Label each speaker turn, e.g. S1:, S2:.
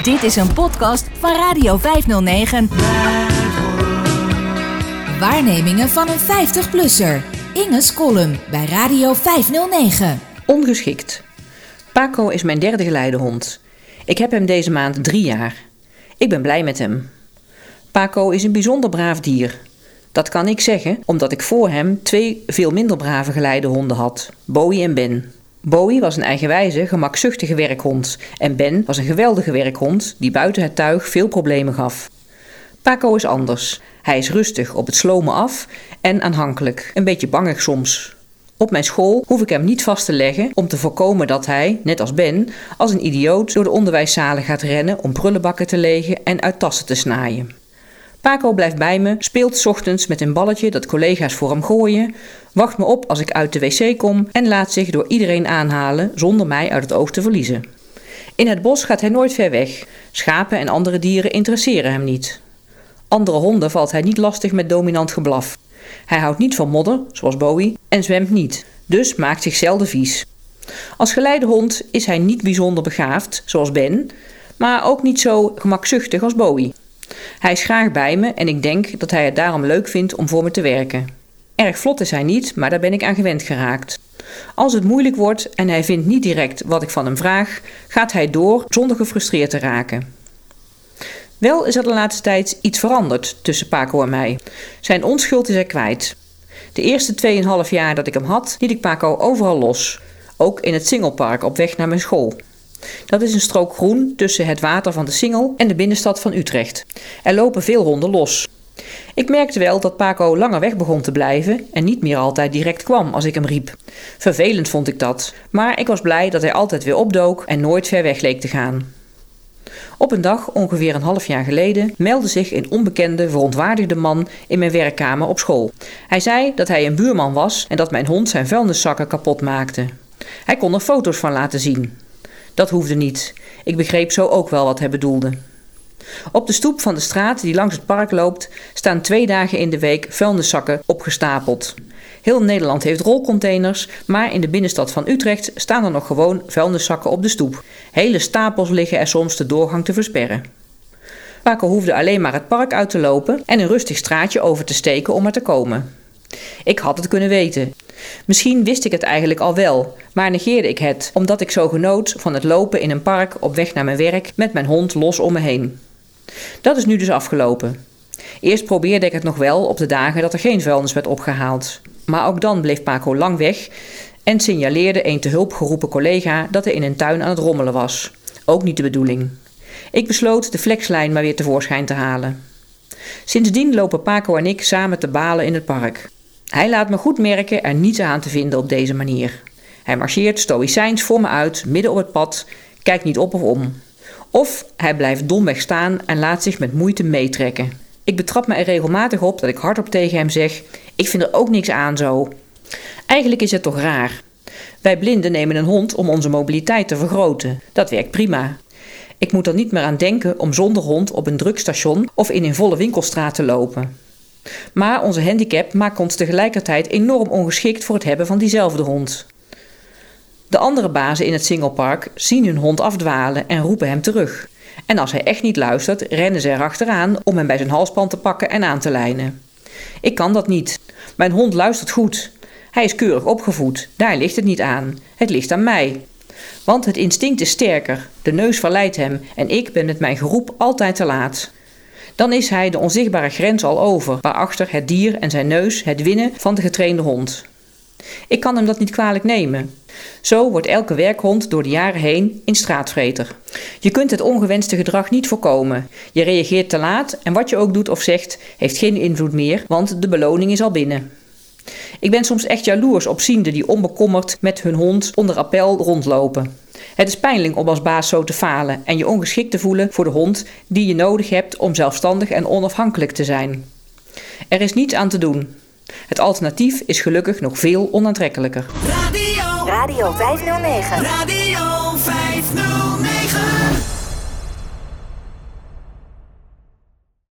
S1: Dit is een podcast van Radio 509. Waarnemingen van een 50-plusser. Inge's column bij Radio 509.
S2: Ongeschikt. Paco is mijn derde geleidehond. Ik heb hem deze maand drie jaar. Ik ben blij met hem. Paco is een bijzonder braaf dier. Dat kan ik zeggen omdat ik voor hem twee veel minder brave geleidehonden had, Bowie en Ben. Bowie was een eigenwijze, gemakzuchtige werkhond en Ben was een geweldige werkhond die buiten het tuig veel problemen gaf. Paco is anders. Hij is rustig op het slomen af en aanhankelijk, een beetje bangig soms. Op mijn school hoef ik hem niet vast te leggen om te voorkomen dat hij, net als Ben, als een idioot door de onderwijszalen gaat rennen om prullenbakken te legen en uit tassen te snaaien. Paco blijft bij me, speelt ochtends met een balletje dat collega's voor hem gooien, wacht me op als ik uit de wc kom en laat zich door iedereen aanhalen zonder mij uit het oog te verliezen. In het bos gaat hij nooit ver weg. Schapen en andere dieren interesseren hem niet. Andere honden valt hij niet lastig met dominant geblaf. Hij houdt niet van modder, zoals Bowie, en zwemt niet, dus maakt zich zelden vies. Als geleidehond is hij niet bijzonder begaafd, zoals Ben, maar ook niet zo gemakzuchtig als Bowie. Hij is graag bij me en ik denk dat hij het daarom leuk vindt om voor me te werken. Erg vlot is hij niet, maar daar ben ik aan gewend geraakt. Als het moeilijk wordt en hij vindt niet direct wat ik van hem vraag, gaat hij door zonder gefrustreerd te raken. Wel is er de laatste tijd iets veranderd tussen Paco en mij. Zijn onschuld is hij kwijt. De eerste 2,5 jaar dat ik hem had, liet ik Paco overal los. Ook in het Singelpark op weg naar mijn school. Dat is een strook groen tussen het water van de Singel en de binnenstad van Utrecht. Er lopen veel honden los. Ik merkte wel dat Paco langer weg begon te blijven en niet meer altijd direct kwam als ik hem riep. Vervelend vond ik dat, maar ik was blij dat hij altijd weer opdook en nooit ver weg leek te gaan. Op een dag, ongeveer een half jaar geleden, meldde zich een onbekende, verontwaardigde man in mijn werkkamer op school. Hij zei dat hij een buurman was en dat mijn hond zijn vuilniszakken kapot maakte. Hij kon er foto's van laten zien. Dat hoefde niet. Ik begreep zo ook wel wat hij bedoelde. Op de stoep van de straat die langs het park loopt, staan twee dagen in de week vuilniszakken opgestapeld. Heel Nederland heeft rolcontainers, maar in de binnenstad van Utrecht staan er nog gewoon vuilniszakken op de stoep. Hele stapels liggen er soms de doorgang te versperren. Paco hoefde alleen maar het park uit te lopen en een rustig straatje over te steken om er te komen. Ik had het kunnen weten. Misschien wist ik het eigenlijk al wel, maar negeerde ik het, omdat ik zo genoot van het lopen in een park op weg naar mijn werk met mijn hond los om me heen. Dat is nu dus afgelopen. Eerst probeerde ik het nog wel op de dagen dat er geen vuilnis werd opgehaald. Maar ook dan bleef Paco lang weg en signaleerde een te hulp geroepen collega dat hij in een tuin aan het rommelen was. Ook niet de bedoeling. Ik besloot de flexlijn maar weer tevoorschijn te halen. Sindsdien lopen Paco en ik samen te balen in het park. Hij laat me goed merken er niets aan te vinden op deze manier. Hij marcheert stoïcijns voor me uit, midden op het pad, kijkt niet op of om. Of hij blijft domweg staan en laat zich met moeite meetrekken. Ik betrap me er regelmatig op dat ik hardop tegen hem zeg: Ik vind er ook niks aan zo. Eigenlijk is het toch raar. Wij blinden nemen een hond om onze mobiliteit te vergroten. Dat werkt prima. Ik moet er niet meer aan denken om zonder hond op een drugstation of in een volle winkelstraat te lopen. Maar onze handicap maakt ons tegelijkertijd enorm ongeschikt voor het hebben van diezelfde hond. De andere bazen in het singlepark zien hun hond afdwalen en roepen hem terug. En als hij echt niet luistert, rennen ze erachteraan om hem bij zijn halsband te pakken en aan te lijnen. Ik kan dat niet. Mijn hond luistert goed. Hij is keurig opgevoed. Daar ligt het niet aan. Het ligt aan mij. Want het instinct is sterker. De neus verleidt hem en ik ben met mijn geroep altijd te laat. Dan is hij de onzichtbare grens al over, waarachter het dier en zijn neus het winnen van de getrainde hond. Ik kan hem dat niet kwalijk nemen. Zo wordt elke werkhond door de jaren heen een straatvreter. Je kunt het ongewenste gedrag niet voorkomen. Je reageert te laat en wat je ook doet of zegt, heeft geen invloed meer, want de beloning is al binnen. Ik ben soms echt jaloers op zienden die onbekommerd met hun hond onder appel rondlopen. Het is pijnlijk om als baas zo te falen en je ongeschikt te voelen voor de hond die je nodig hebt om zelfstandig en onafhankelijk te zijn. Er is niets aan te doen. Het alternatief is gelukkig nog veel onaantrekkelijker.
S1: Radio, Radio 509. Radio 509.